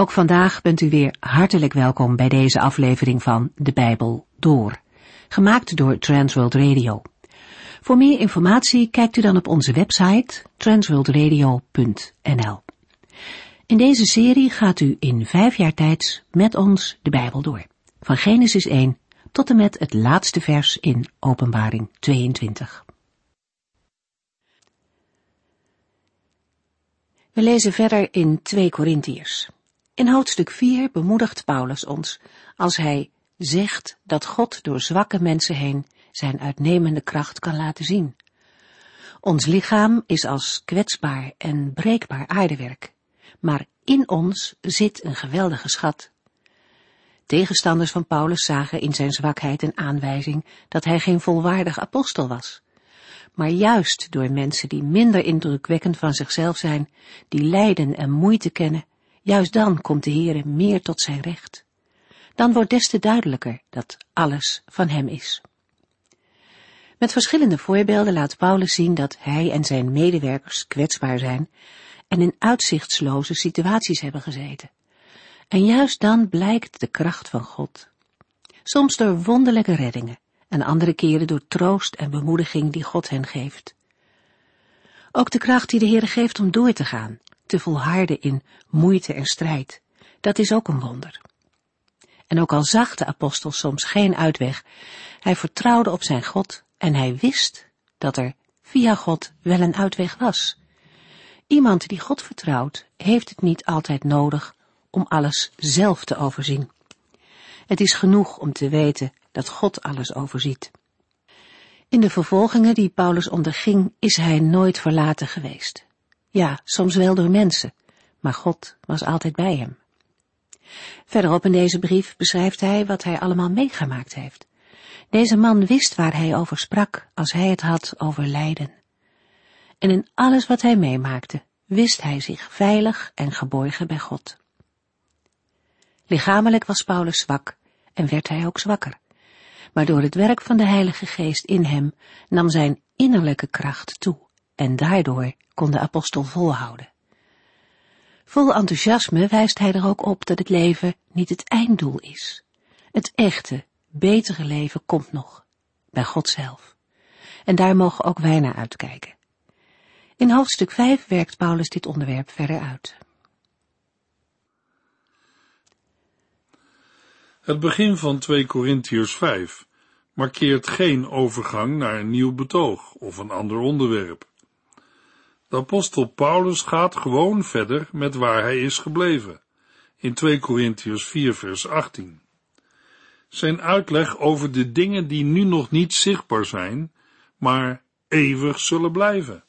Ook vandaag bent u weer hartelijk welkom bij deze aflevering van De Bijbel Door, gemaakt door Transworld Radio. Voor meer informatie kijkt u dan op onze website transworldradio.nl. In deze serie gaat u in vijf jaar tijd met ons de Bijbel door, van Genesis 1 tot en met het laatste vers in Openbaring 22. We lezen verder in 2 Korintiërs. In hoofdstuk 4 bemoedigt Paulus ons als hij zegt dat God door zwakke mensen heen zijn uitnemende kracht kan laten zien. Ons lichaam is als kwetsbaar en breekbaar aardewerk, maar in ons zit een geweldige schat. Tegenstanders van Paulus zagen in zijn zwakheid een aanwijzing dat hij geen volwaardig apostel was. Maar juist door mensen die minder indrukwekkend van zichzelf zijn, die lijden en moeite kennen, juist dan komt de Heere meer tot zijn recht. Dan wordt des te duidelijker dat alles van hem is. Met verschillende voorbeelden laat Paulus zien dat hij en zijn medewerkers kwetsbaar zijn en in uitzichtsloze situaties hebben gezeten. En juist dan blijkt de kracht van God. Soms door wonderlijke reddingen en andere keren door troost en bemoediging die God hen geeft. Ook de kracht die de Heer geeft om door te gaan, te volharden in moeite en strijd, dat is ook een wonder. En ook al zag de apostel soms geen uitweg, hij vertrouwde op zijn God en hij wist dat er via God wel een uitweg was. Iemand die God vertrouwt, heeft het niet altijd nodig om alles zelf te overzien. Het is genoeg om te weten dat God alles overziet. In de vervolgingen die Paulus onderging, is hij nooit verlaten geweest. Ja, soms wel door mensen, maar God was altijd bij hem. Verderop in deze brief beschrijft hij wat hij allemaal meegemaakt heeft. Deze man wist waar hij over sprak als hij het had over lijden. En in alles wat hij meemaakte, wist hij zich veilig en geborgen bij God. Lichamelijk was Paulus zwak en werd hij ook zwakker. Maar door het werk van de Heilige Geest in hem nam zijn innerlijke kracht toe en daardoor kon de apostel volhouden. Vol enthousiasme wijst hij er ook op dat het leven niet het einddoel is. Het echte, betere leven komt nog, bij God zelf. En daar mogen ook wij naar uitkijken. In hoofdstuk 5 werkt Paulus dit onderwerp verder uit. Het begin van 2 Korintiërs 5 markeert geen overgang naar een nieuw betoog of een ander onderwerp. De apostel Paulus gaat gewoon verder met waar hij is gebleven, in 2 Korintiërs 4 vers 18. Zijn uitleg over de dingen die nu nog niet zichtbaar zijn, maar eeuwig zullen blijven.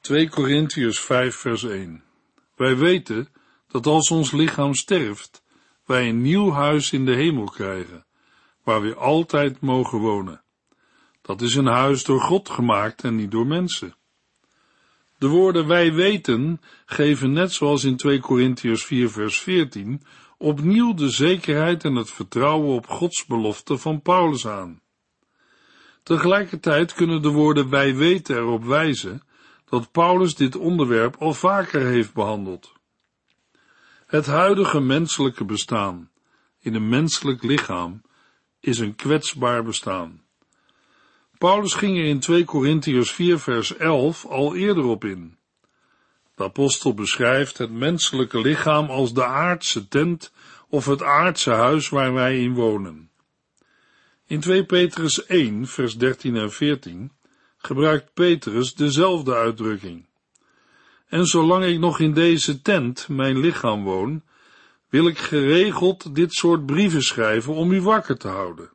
2 Korintiërs 5 vers 1 Wij weten dat als ons lichaam sterft, wij een nieuw huis in de hemel krijgen, waar we altijd mogen wonen. Dat is een huis door God gemaakt en niet door mensen. De woorden wij weten geven net zoals in 2 Korintiërs 4 vers 14 opnieuw de zekerheid en het vertrouwen op Gods belofte van Paulus aan. Tegelijkertijd kunnen de woorden wij weten erop wijzen dat Paulus dit onderwerp al vaker heeft behandeld. Het huidige menselijke bestaan in een menselijk lichaam is een kwetsbaar bestaan. Paulus ging er in 2 Korintiërs 4 vers 11 al eerder op in. De apostel beschrijft het menselijke lichaam als de aardse tent of het aardse huis waar wij in wonen. In 2 Petrus 1 vers 13 en 14 gebruikt Petrus dezelfde uitdrukking. En zolang ik nog in deze tent, mijn lichaam, woon, wil ik geregeld dit soort brieven schrijven om u wakker te houden.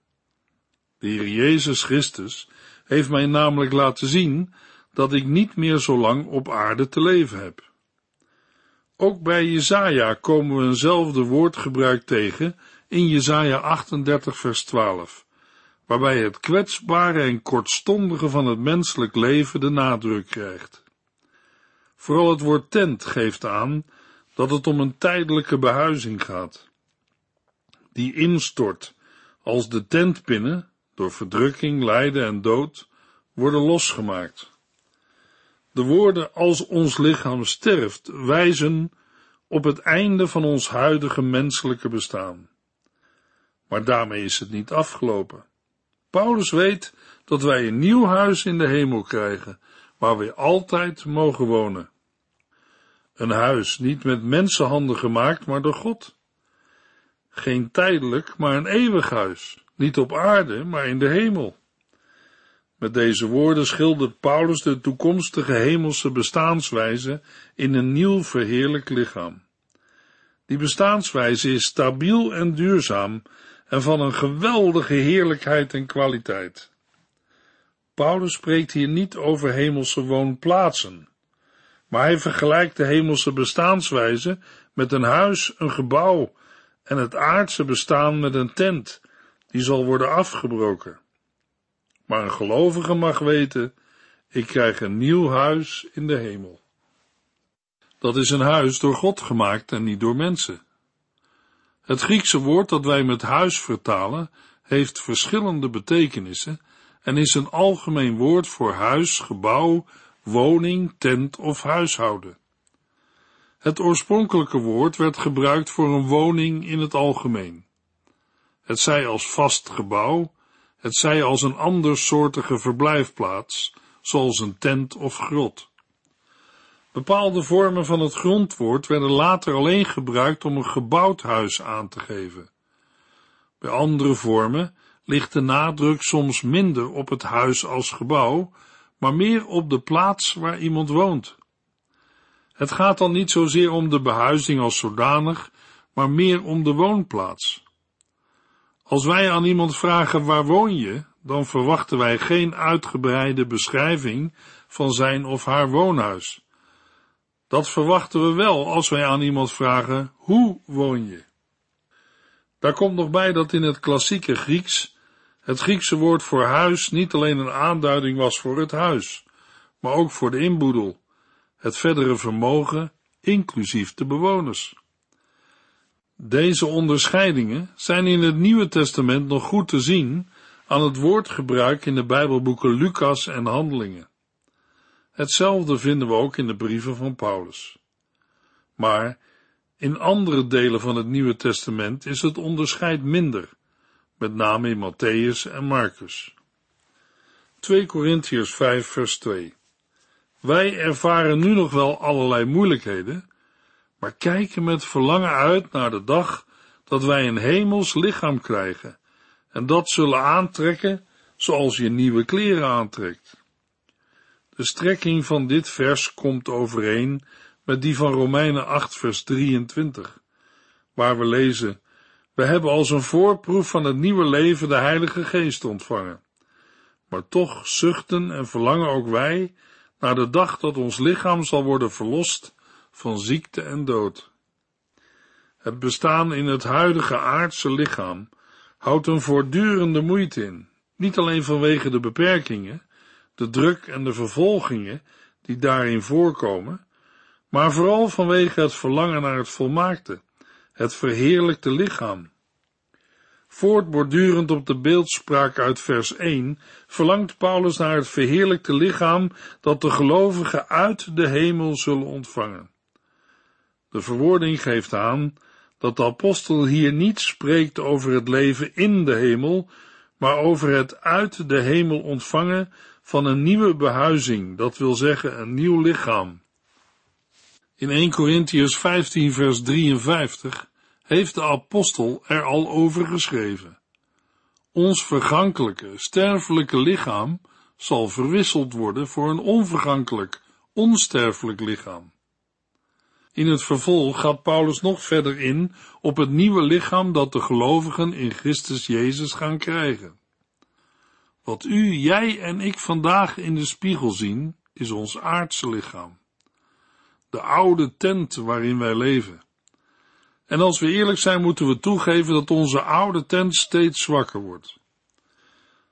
De Heer Jezus Christus heeft mij namelijk laten zien dat ik niet meer zo lang op aarde te leven heb. Ook bij Jezaja komen we eenzelfde woordgebruik tegen in Jezaja 38 vers 12, waarbij het kwetsbare en kortstondige van het menselijk leven de nadruk krijgt. Vooral het woord tent geeft aan dat het om een tijdelijke behuizing gaat, die instort als de tentpinnen, door verdrukking, lijden en dood, worden losgemaakt. De woorden als ons lichaam sterft wijzen op het einde van ons huidige menselijke bestaan. Maar daarmee is het niet afgelopen. Paulus weet dat wij een nieuw huis in de hemel krijgen, waar we altijd mogen wonen. Een huis niet met mensenhanden gemaakt, maar door God. Geen tijdelijk, maar een eeuwig huis, niet op aarde, maar in de hemel. Met deze woorden schildert Paulus de toekomstige hemelse bestaanswijze in een nieuw verheerlijk lichaam. Die bestaanswijze is stabiel en duurzaam en van een geweldige heerlijkheid en kwaliteit. Paulus spreekt hier niet over hemelse woonplaatsen, maar hij vergelijkt de hemelse bestaanswijze met een huis, een gebouw en het aardse bestaan met een tent, die zal worden afgebroken. Maar een gelovige mag weten, ik krijg een nieuw huis in de hemel. Dat is een huis door God gemaakt en niet door mensen. Het Griekse woord dat wij met huis vertalen, heeft verschillende betekenissen en is een algemeen woord voor huis, gebouw, woning, tent of huishouden. Het oorspronkelijke woord werd gebruikt voor een woning in het algemeen. Het zij als vast gebouw, het zij als een andersoortige verblijfplaats, zoals een tent of grot. Bepaalde vormen van het grondwoord werden later alleen gebruikt om een gebouwd huis aan te geven. Bij andere vormen ligt de nadruk soms minder op het huis als gebouw, maar meer op de plaats waar iemand woont. Het gaat dan niet zozeer om de behuizing als zodanig, maar meer om de woonplaats. Als wij aan iemand vragen waar woon je, dan verwachten wij geen uitgebreide beschrijving van zijn of haar woonhuis. Dat verwachten we wel als wij aan iemand vragen hoe woon je. Daar komt nog bij dat in het klassieke Grieks het Griekse woord voor huis niet alleen een aanduiding was voor het huis, maar ook voor de inboedel, het verdere vermogen, inclusief de bewoners. Deze onderscheidingen zijn in het Nieuwe Testament nog goed te zien aan het woordgebruik in de Bijbelboeken Lucas en Handelingen. Hetzelfde vinden we ook in de brieven van Paulus. Maar in andere delen van het Nieuwe Testament is het onderscheid minder, met name in Matthäus en Marcus. 2 Korintiërs 5 vers 2 Wij ervaren nu nog wel allerlei moeilijkheden, maar kijken met verlangen uit naar de dag dat wij een hemels lichaam krijgen en dat zullen aantrekken zoals je nieuwe kleren aantrekt. De strekking van dit vers komt overeen met die van Romeinen 8 vers 23, waar we lezen, we hebben als een voorproef van het nieuwe leven de Heilige Geest ontvangen. Maar toch zuchten en verlangen ook wij naar de dag dat ons lichaam zal worden verlost van ziekte en dood. Het bestaan in het huidige aardse lichaam houdt een voortdurende moeite in, niet alleen vanwege de beperkingen, de druk en de vervolgingen die daarin voorkomen, maar vooral vanwege het verlangen naar het volmaakte, het verheerlijkte lichaam. Voortbordurend op de beeldspraak uit vers 1 verlangt Paulus naar het verheerlijkte lichaam dat de gelovigen uit de hemel zullen ontvangen. De verwoording geeft aan dat de apostel hier niet spreekt over het leven in de hemel, maar over het uit de hemel ontvangen van een nieuwe behuizing, dat wil zeggen een nieuw lichaam. In 1 Corinthians 15 vers 53 heeft de apostel er al over geschreven. Ons vergankelijke, sterfelijke lichaam zal verwisseld worden voor een onvergankelijk, onsterfelijk lichaam. In het vervolg gaat Paulus nog verder in op het nieuwe lichaam dat de gelovigen in Christus Jezus gaan krijgen. Wat u, jij en ik vandaag in de spiegel zien, is ons aardse lichaam. De oude tent waarin wij leven. En als we eerlijk zijn, moeten we toegeven dat onze oude tent steeds zwakker wordt.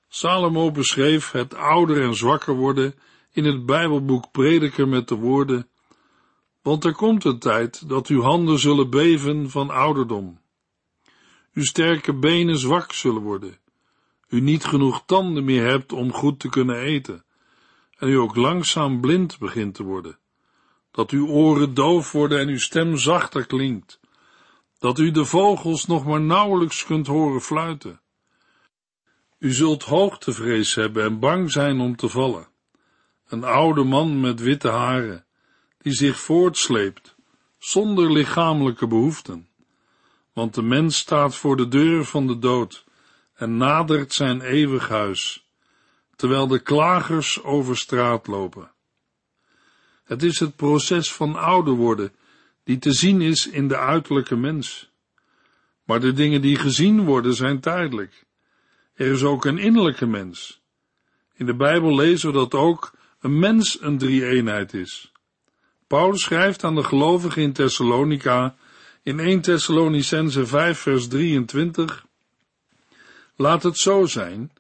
Salomo beschreef het ouder en zwakker worden in het Bijbelboek Prediker met de woorden want er komt een tijd dat uw handen zullen beven van ouderdom. Uw sterke benen zwak zullen worden. U niet genoeg tanden meer hebt om goed te kunnen eten. En u ook langzaam blind begint te worden. dat uw oren doof worden en uw stem zachter klinkt, dat u de vogels nog maar nauwelijks kunt horen fluiten. U zult hoogtevrees hebben en bang zijn om te vallen. Een oude man met witte haren, die zich voortsleept, zonder lichamelijke behoeften. Want de mens staat voor de deur van de dood en nadert zijn eeuwig huis, terwijl de klagers over straat lopen. Het is het proces van ouder worden, die te zien is in de uiterlijke mens. Maar de dingen die gezien worden zijn tijdelijk. Er is ook een innerlijke mens. In de Bijbel lezen we dat ook een mens een drie-eenheid is. Paulus schrijft aan de gelovigen in Thessalonica in 1 Thessalonicense 5 vers 23 Laat het zo zijn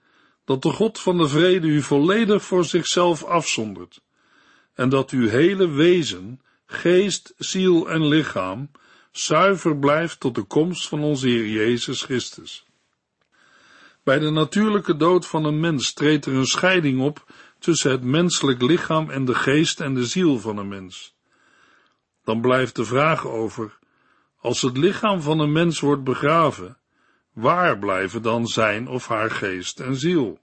dat de God van de vrede u volledig voor zichzelf afzondert en dat uw hele wezen, geest, ziel en lichaam zuiver blijft tot de komst van onze Heer Jezus Christus. Bij de natuurlijke dood van een mens treedt er een scheiding op tussen het menselijk lichaam en de geest en de ziel van een mens. Dan blijft de vraag over, als het lichaam van een mens wordt begraven, waar blijven dan zijn of haar geest en ziel?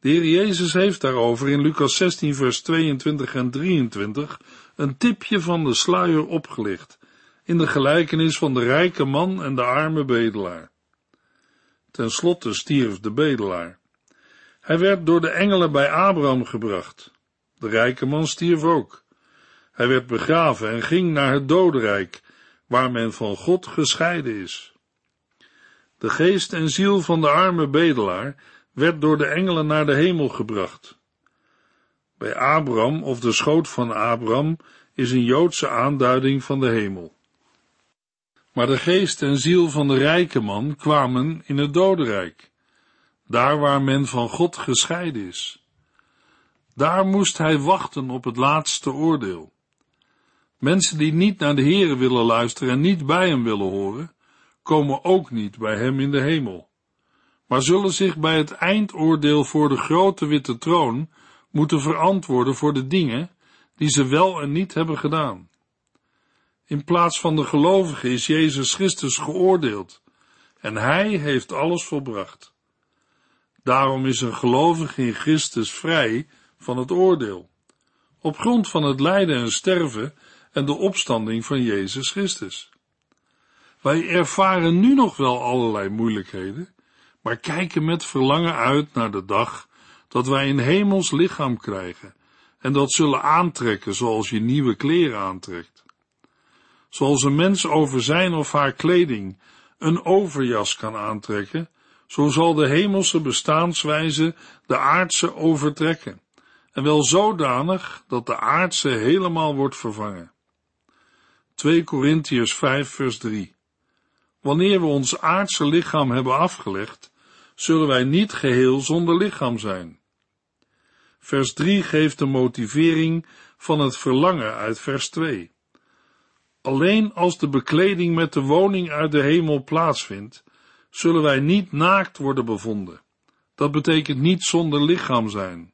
De Heer Jezus heeft daarover in Lucas 16 vers 22 en 23 een tipje van de sluier opgelicht in de gelijkenis van de rijke man en de arme bedelaar. Ten slotte stierf de bedelaar. Hij werd door de engelen bij Abraham gebracht. De rijke man stierf ook. Hij werd begraven en ging naar het dodenrijk, waar men van God gescheiden is. De geest en ziel van de arme bedelaar werd door de engelen naar de hemel gebracht. Bij Abraham of de schoot van Abraham is een Joodse aanduiding van de hemel. Maar de geest en ziel van de rijke man kwamen in het dodenrijk, daar waar men van God gescheiden is. Daar moest hij wachten op het laatste oordeel. Mensen die niet naar de Heere willen luisteren en niet bij hem willen horen, komen ook niet bij hem in de hemel, maar zullen zich bij het eindoordeel voor de grote witte troon moeten verantwoorden voor de dingen die ze wel en niet hebben gedaan. In plaats van de gelovigen is Jezus Christus geoordeeld en hij heeft alles volbracht. Daarom is een gelovige in Christus vrij van het oordeel, op grond van het lijden en sterven en de opstanding van Jezus Christus. Wij ervaren nu nog wel allerlei moeilijkheden, maar kijken met verlangen uit naar de dag dat wij een hemels lichaam krijgen en dat zullen aantrekken zoals je nieuwe kleren aantrekt. Zoals een mens over zijn of haar kleding een overjas kan aantrekken, zo zal de hemelse bestaanswijze de aardse overtrekken, en wel zodanig dat de aardse helemaal wordt vervangen. 2 Korintiërs 5 vers 3 Wanneer we ons aardse lichaam hebben afgelegd, zullen wij niet geheel zonder lichaam zijn. Vers 3 geeft de motivering van het verlangen uit vers 2. Alleen als de bekleding met de woning uit de hemel plaatsvindt, zullen wij niet naakt worden bevonden. Dat betekent niet zonder lichaam zijn.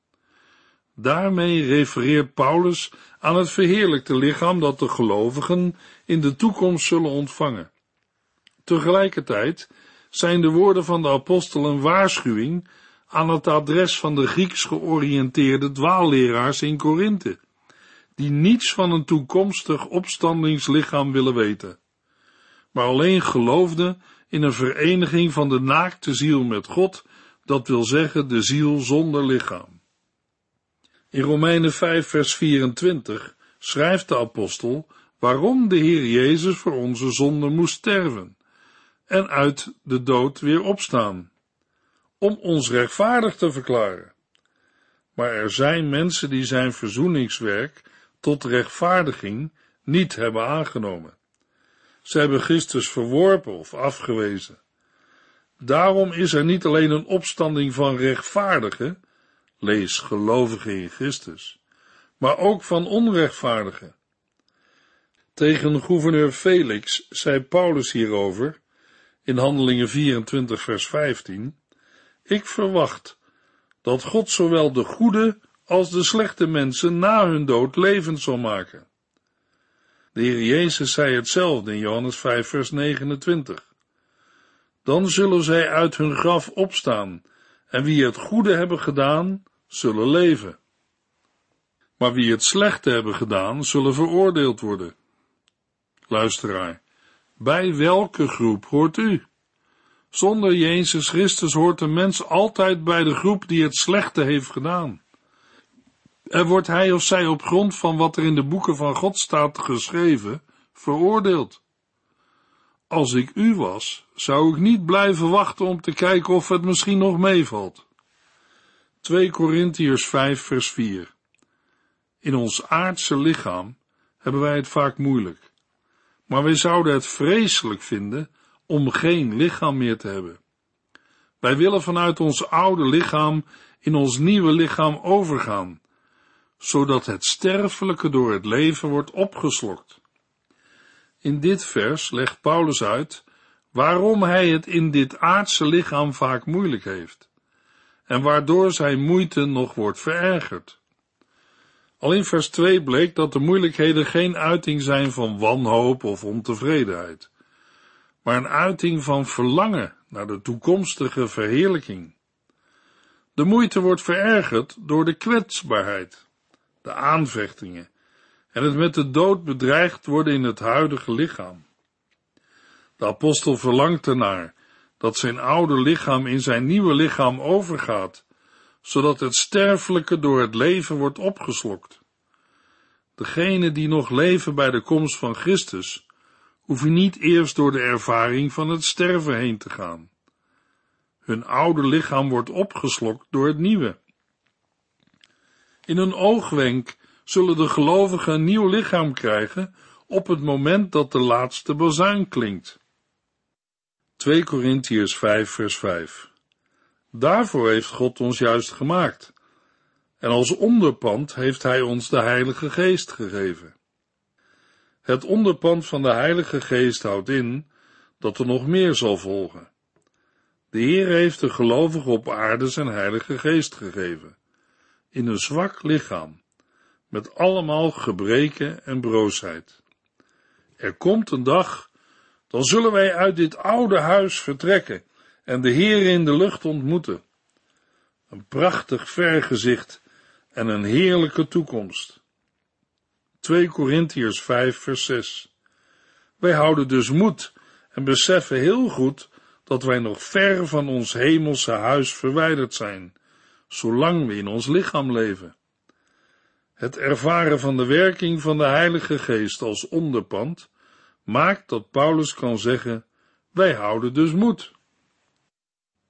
Daarmee refereert Paulus aan het verheerlijkte lichaam dat de gelovigen in de toekomst zullen ontvangen. Tegelijkertijd zijn de woorden van de apostel een waarschuwing aan het adres van de Grieks georiënteerde dwaalleraars in Korinthe, die niets van een toekomstig opstandingslichaam willen weten, maar alleen geloofden in een vereniging van de naakte ziel met God, dat wil zeggen de ziel zonder lichaam. In Romeinen 5 vers 24 schrijft de apostel waarom de Heer Jezus voor onze zonde moest sterven en uit de dood weer opstaan, om ons rechtvaardig te verklaren. Maar er zijn mensen die zijn verzoeningswerk tot rechtvaardiging niet hebben aangenomen. Ze hebben Christus verworpen of afgewezen. Daarom is er niet alleen een opstanding van rechtvaardigen, lees gelovigen in Christus, maar ook van onrechtvaardigen. Tegen gouverneur Felix zei Paulus hierover, in Handelingen 24 vers 15, ik verwacht dat God zowel de goede als de slechte mensen na hun dood levend zal maken. De Heer Jezus zei hetzelfde in Johannes 5 vers 29. Dan zullen zij uit hun graf opstaan, en wie het goede hebben gedaan, zullen leven. Maar wie het slechte hebben gedaan, zullen veroordeeld worden. Luisteraar, bij welke groep hoort u? Zonder Jezus Christus hoort een mens altijd bij de groep die het slechte heeft gedaan. En wordt hij of zij op grond van wat er in de boeken van God staat geschreven, veroordeeld. Als ik u was, zou ik niet blijven wachten om te kijken of het misschien nog meevalt. 2 Korintiërs 5 vers 4 In ons aardse lichaam hebben wij het vaak moeilijk, maar wij zouden het vreselijk vinden om geen lichaam meer te hebben. Wij willen vanuit ons oude lichaam in ons nieuwe lichaam overgaan, zodat het sterfelijke door het leven wordt opgeslokt. In dit vers legt Paulus uit waarom hij het in dit aardse lichaam vaak moeilijk heeft en waardoor zijn moeite nog wordt verergerd. Al in vers 2 bleek dat de moeilijkheden geen uiting zijn van wanhoop of ontevredenheid, maar een uiting van verlangen naar de toekomstige verheerlijking. De moeite wordt verergerd door de kwetsbaarheid, de aanvechtingen en het met de dood bedreigd worden in het huidige lichaam. De apostel verlangt ernaar dat zijn oude lichaam in zijn nieuwe lichaam overgaat, zodat het sterfelijke door het leven wordt opgeslokt. Degenen die nog leven bij de komst van Christus, hoeven niet eerst door de ervaring van het sterven heen te gaan. Hun oude lichaam wordt opgeslokt door het nieuwe. In een oogwenk zullen de gelovigen een nieuw lichaam krijgen op het moment dat de laatste bazuin klinkt. 2 Korintiërs 5 vers 5 Daarvoor heeft God ons juist gemaakt. En als onderpand heeft Hij ons de Heilige Geest gegeven. Het onderpand van de Heilige Geest houdt in dat er nog meer zal volgen. De Heer heeft de gelovigen op aarde zijn Heilige Geest gegeven, in een zwak lichaam, met allemaal gebreken en broosheid. Er komt een dag, dan zullen wij uit dit oude huis vertrekken en de Heer in de lucht ontmoeten. Een prachtig vergezicht en een heerlijke toekomst. 2 Korintiërs 5 vers 6 Wij houden dus moed en beseffen heel goed dat wij nog ver van ons hemelse huis verwijderd zijn, zolang we in ons lichaam leven. Het ervaren van de werking van de Heilige Geest als onderpand maakt dat Paulus kan zeggen: wij houden dus moed.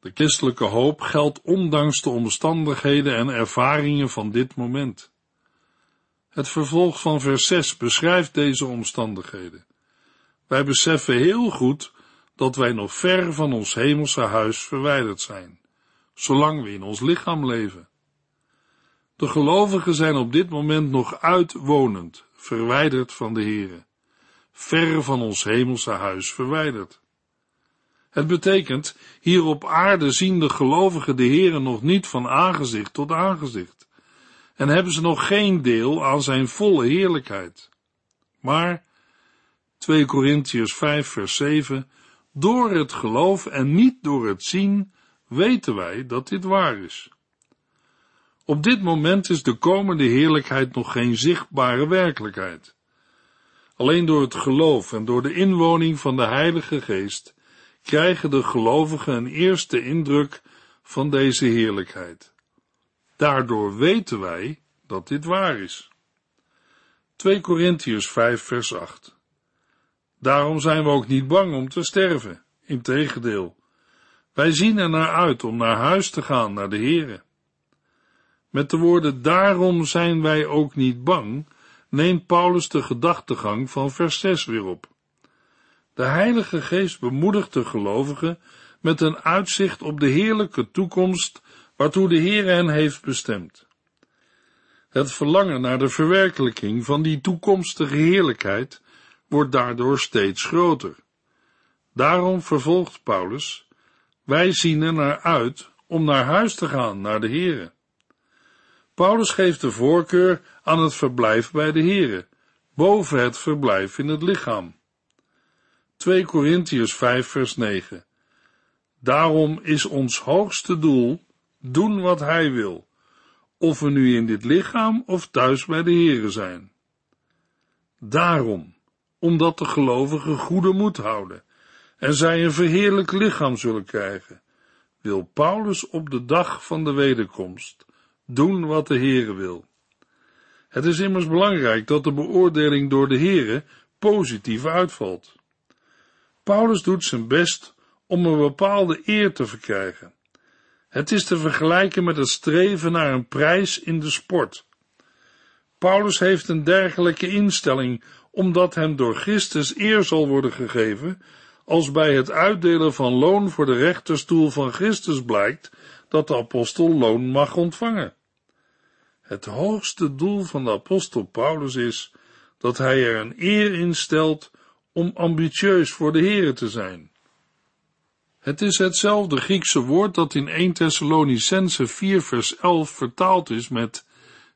De christelijke hoop geldt ondanks de omstandigheden en ervaringen van dit moment. Het vervolg van vers 6 beschrijft deze omstandigheden. Wij beseffen heel goed dat wij nog ver van ons hemelse huis verwijderd zijn, zolang we in ons lichaam leven. De gelovigen zijn op dit moment nog uitwonend, verwijderd van de Here, ver van ons hemelse huis verwijderd. Het betekent, hier op aarde zien de gelovigen de Here nog niet van aangezicht tot aangezicht, en hebben ze nog geen deel aan zijn volle heerlijkheid. Maar, 2 Korintiërs 5 vers 7, door het geloof en niet door het zien, weten wij dat dit waar is. Op dit moment is de komende heerlijkheid nog geen zichtbare werkelijkheid. Alleen door het geloof en door de inwoning van de Heilige Geest krijgen de gelovigen een eerste indruk van deze heerlijkheid. Daardoor weten wij dat dit waar is. 2 Korintiërs 5 vers 8 Daarom zijn we ook niet bang om te sterven. Integendeel, wij zien er naar uit om naar huis te gaan, naar de Here. Met de woorden daarom zijn wij ook niet bang, neemt Paulus de gedachtegang van vers 6 weer op. De Heilige Geest bemoedigt de gelovigen met een uitzicht op de heerlijke toekomst waartoe de Heer hen heeft bestemd. Het verlangen naar de verwerkelijking van die toekomstige heerlijkheid wordt daardoor steeds groter. Daarom vervolgt Paulus, wij zien er naar uit om naar huis te gaan, naar de Here. Paulus geeft de voorkeur aan het verblijf bij de Here, boven het verblijf in het lichaam. 2 Korintiërs 5 vers 9 Daarom is ons hoogste doel doen wat Hij wil, of we nu in dit lichaam of thuis bij de Here zijn. Daarom, omdat de gelovigen goede moed houden en zij een verheerlijk lichaam zullen krijgen, wil Paulus op de dag van de wederkomst doen wat de Heere wil. Het is immers belangrijk dat de beoordeling door de Heere positief uitvalt. Paulus doet zijn best om een bepaalde eer te verkrijgen. Het is te vergelijken met het streven naar een prijs in de sport. Paulus heeft een dergelijke instelling, omdat hem door Christus eer zal worden gegeven, als bij het uitdelen van loon voor de rechterstoel van Christus blijkt dat de apostel loon mag ontvangen. Het hoogste doel van de apostel Paulus is dat hij er een eer in stelt om ambitieus voor de Here te zijn. Het is hetzelfde Griekse woord dat in 1 Thessalonicense 4 vers 11 vertaald is met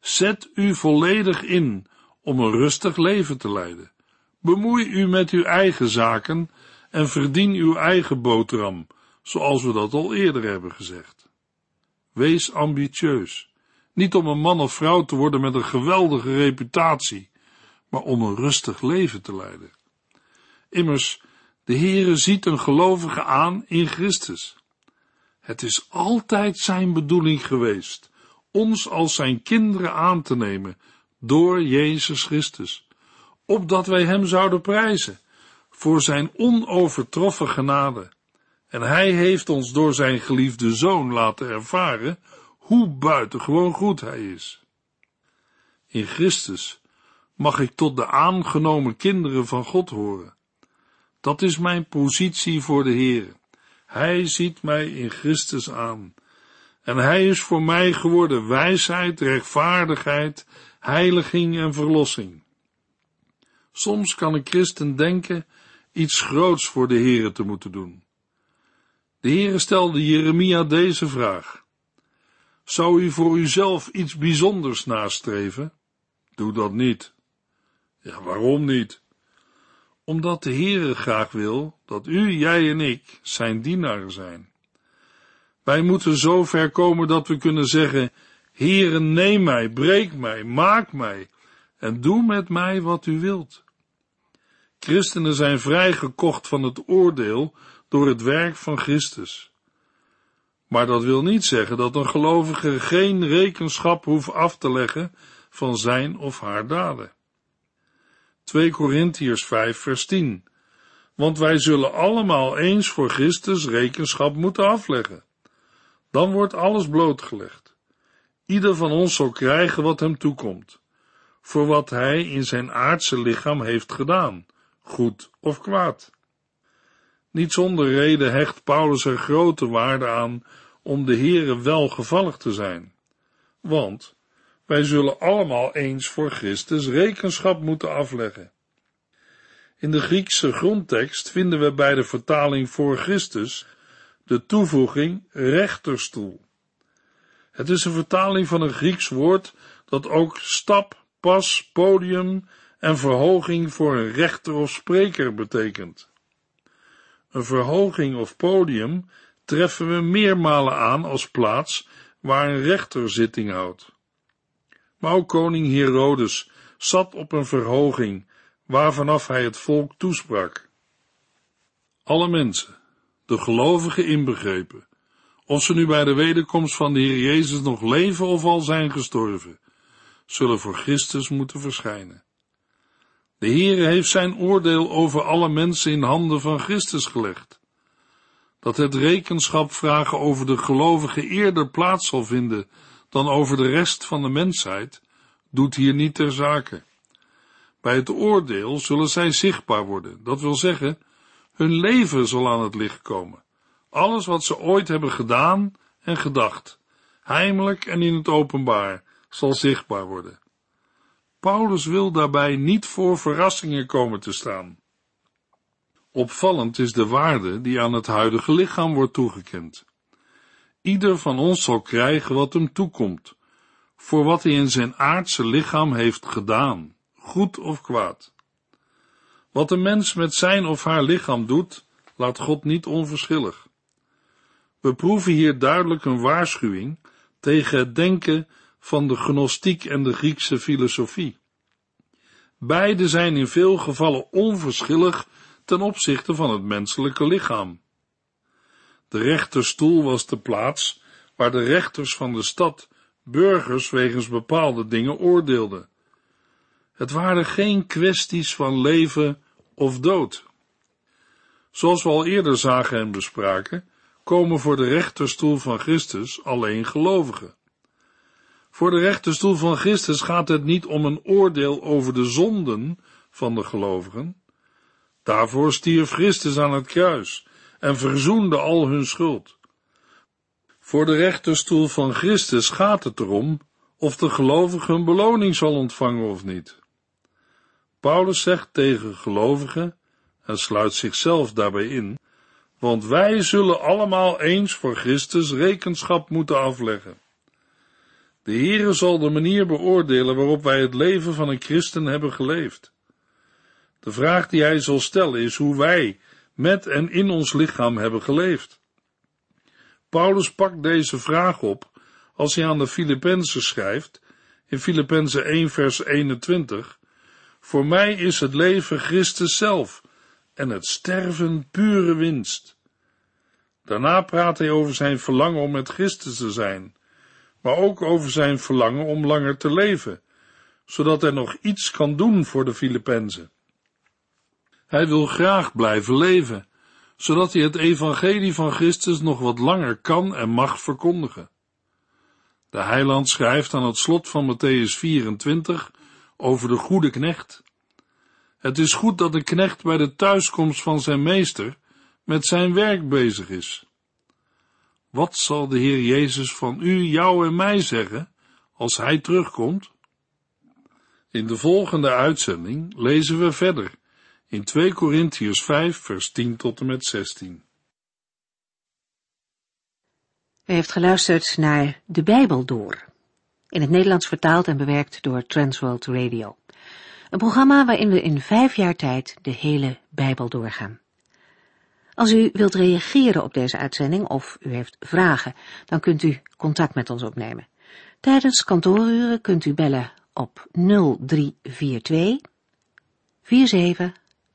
Zet u volledig in om een rustig leven te leiden. Bemoei u met uw eigen zaken en verdien uw eigen boterham, zoals we dat al eerder hebben gezegd. Wees ambitieus, niet om een man of vrouw te worden met een geweldige reputatie, maar om een rustig leven te leiden. Immers, de Heere ziet een gelovige aan in Christus. Het is altijd zijn bedoeling geweest ons als zijn kinderen aan te nemen door Jezus Christus, opdat wij hem zouden prijzen voor zijn onovertroffen genade. En hij heeft ons door zijn geliefde zoon laten ervaren hoe buitengewoon goed hij is. In Christus mag ik tot de aangenomen kinderen van God horen. Dat is mijn positie voor de Heer. Hij ziet mij in Christus aan. En hij is voor mij geworden wijsheid, rechtvaardigheid, heiliging en verlossing. Soms kan een christen denken iets groots voor de Heere te moeten doen. De Heere stelde Jeremia deze vraag. Zou u voor uzelf iets bijzonders nastreven? Doe dat niet. Ja, waarom niet? Omdat de Heere graag wil dat u, jij en ik zijn dienaren zijn. Wij moeten zo ver komen dat we kunnen zeggen, Heere, neem mij, breek mij, maak mij en doe met mij wat u wilt. Christenen zijn vrijgekocht van het oordeel door het werk van Christus. Maar dat wil niet zeggen dat een gelovige geen rekenschap hoeft af te leggen van zijn of haar daden. 2 Korintiërs 5 vers 10 Want wij zullen allemaal eens voor Christus rekenschap moeten afleggen. Dan wordt alles blootgelegd. Ieder van ons zal krijgen wat hem toekomt, voor wat hij in zijn aardse lichaam heeft gedaan, goed of kwaad. Niet zonder reden hecht Paulus er grote waarde aan om de Heere welgevallig te zijn. Want wij zullen allemaal eens voor Christus rekenschap moeten afleggen. In de Griekse grondtekst vinden we bij de vertaling voor Christus de toevoeging rechterstoel. Het is een vertaling van een Grieks woord dat ook stap, pas, podium en verhoging voor een rechter of spreker betekent. Een verhoging of podium treffen we meermalen aan als plaats waar een rechter zitting houdt. Maar ook koning Herodes zat op een verhoging waarvanaf hij het volk toesprak. Alle mensen, de gelovigen inbegrepen, of ze nu bij de wederkomst van de Heer Jezus nog leven of al zijn gestorven, zullen voor Christus moeten verschijnen. De Heere heeft zijn oordeel over alle mensen in handen van Christus gelegd. Dat het rekenschap vragen over de gelovigen eerder plaats zal vinden dan over de rest van de mensheid, doet hier niet ter zake. Bij het oordeel zullen zij zichtbaar worden, dat wil zeggen, hun leven zal aan het licht komen. Alles wat ze ooit hebben gedaan en gedacht, heimelijk en in het openbaar, zal zichtbaar worden. Paulus wil daarbij niet voor verrassingen komen te staan. Opvallend is de waarde die aan het huidige lichaam wordt toegekend. Ieder van ons zal krijgen wat hem toekomt, voor wat hij in zijn aardse lichaam heeft gedaan, goed of kwaad. Wat een mens met zijn of haar lichaam doet, laat God niet onverschillig. We proeven hier duidelijk een waarschuwing tegen het denken van de gnostiek en de Griekse filosofie. Beide zijn in veel gevallen onverschillig ten opzichte van het menselijke lichaam. De rechterstoel was de plaats waar de rechters van de stad burgers wegens bepaalde dingen oordeelden. Het waren geen kwesties van leven of dood. Zoals we al eerder zagen en bespraken, komen voor de rechterstoel van Christus alleen gelovigen. Voor de rechterstoel van Christus gaat het niet om een oordeel over de zonden van de gelovigen. Daarvoor stierf Christus aan het kruis en verzoende al hun schuld. Voor de rechterstoel van Christus gaat het erom of de gelovige een beloning zal ontvangen of niet. Paulus zegt tegen gelovigen, en sluit zichzelf daarbij in, want wij zullen allemaal eens voor Christus rekenschap moeten afleggen. De Heere zal de manier beoordelen waarop wij het leven van een christen hebben geleefd. De vraag die hij zal stellen is hoe wij met en in ons lichaam hebben geleefd. Paulus pakt deze vraag op als hij aan de Filippenzen schrijft, in Filippenzen 1 vers 21, Voor mij is het leven Christus zelf en het sterven pure winst. Daarna praat hij over zijn verlangen om met Christus te zijn, maar ook over zijn verlangen om langer te leven, zodat hij nog iets kan doen voor de Filippenzen. Hij wil graag blijven leven, zodat hij het evangelie van Christus nog wat langer kan en mag verkondigen. De heiland schrijft aan het slot van Matthäus 24 over de goede knecht. Het is goed dat de knecht bij de thuiskomst van zijn meester met zijn werk bezig is. Wat zal de Heer Jezus van u, jou en mij zeggen als Hij terugkomt? In de volgende uitzending lezen we verder in 2 Korintiërs 5 vers 10 tot en met 16. U heeft geluisterd naar De Bijbel Door, in het Nederlands vertaald en bewerkt door Transworld Radio. Een programma waarin we in vijf jaar tijd de hele Bijbel doorgaan. Als u wilt reageren op deze uitzending of u heeft vragen, dan kunt u contact met ons opnemen. Tijdens kantooruren kunt u bellen op 0342 47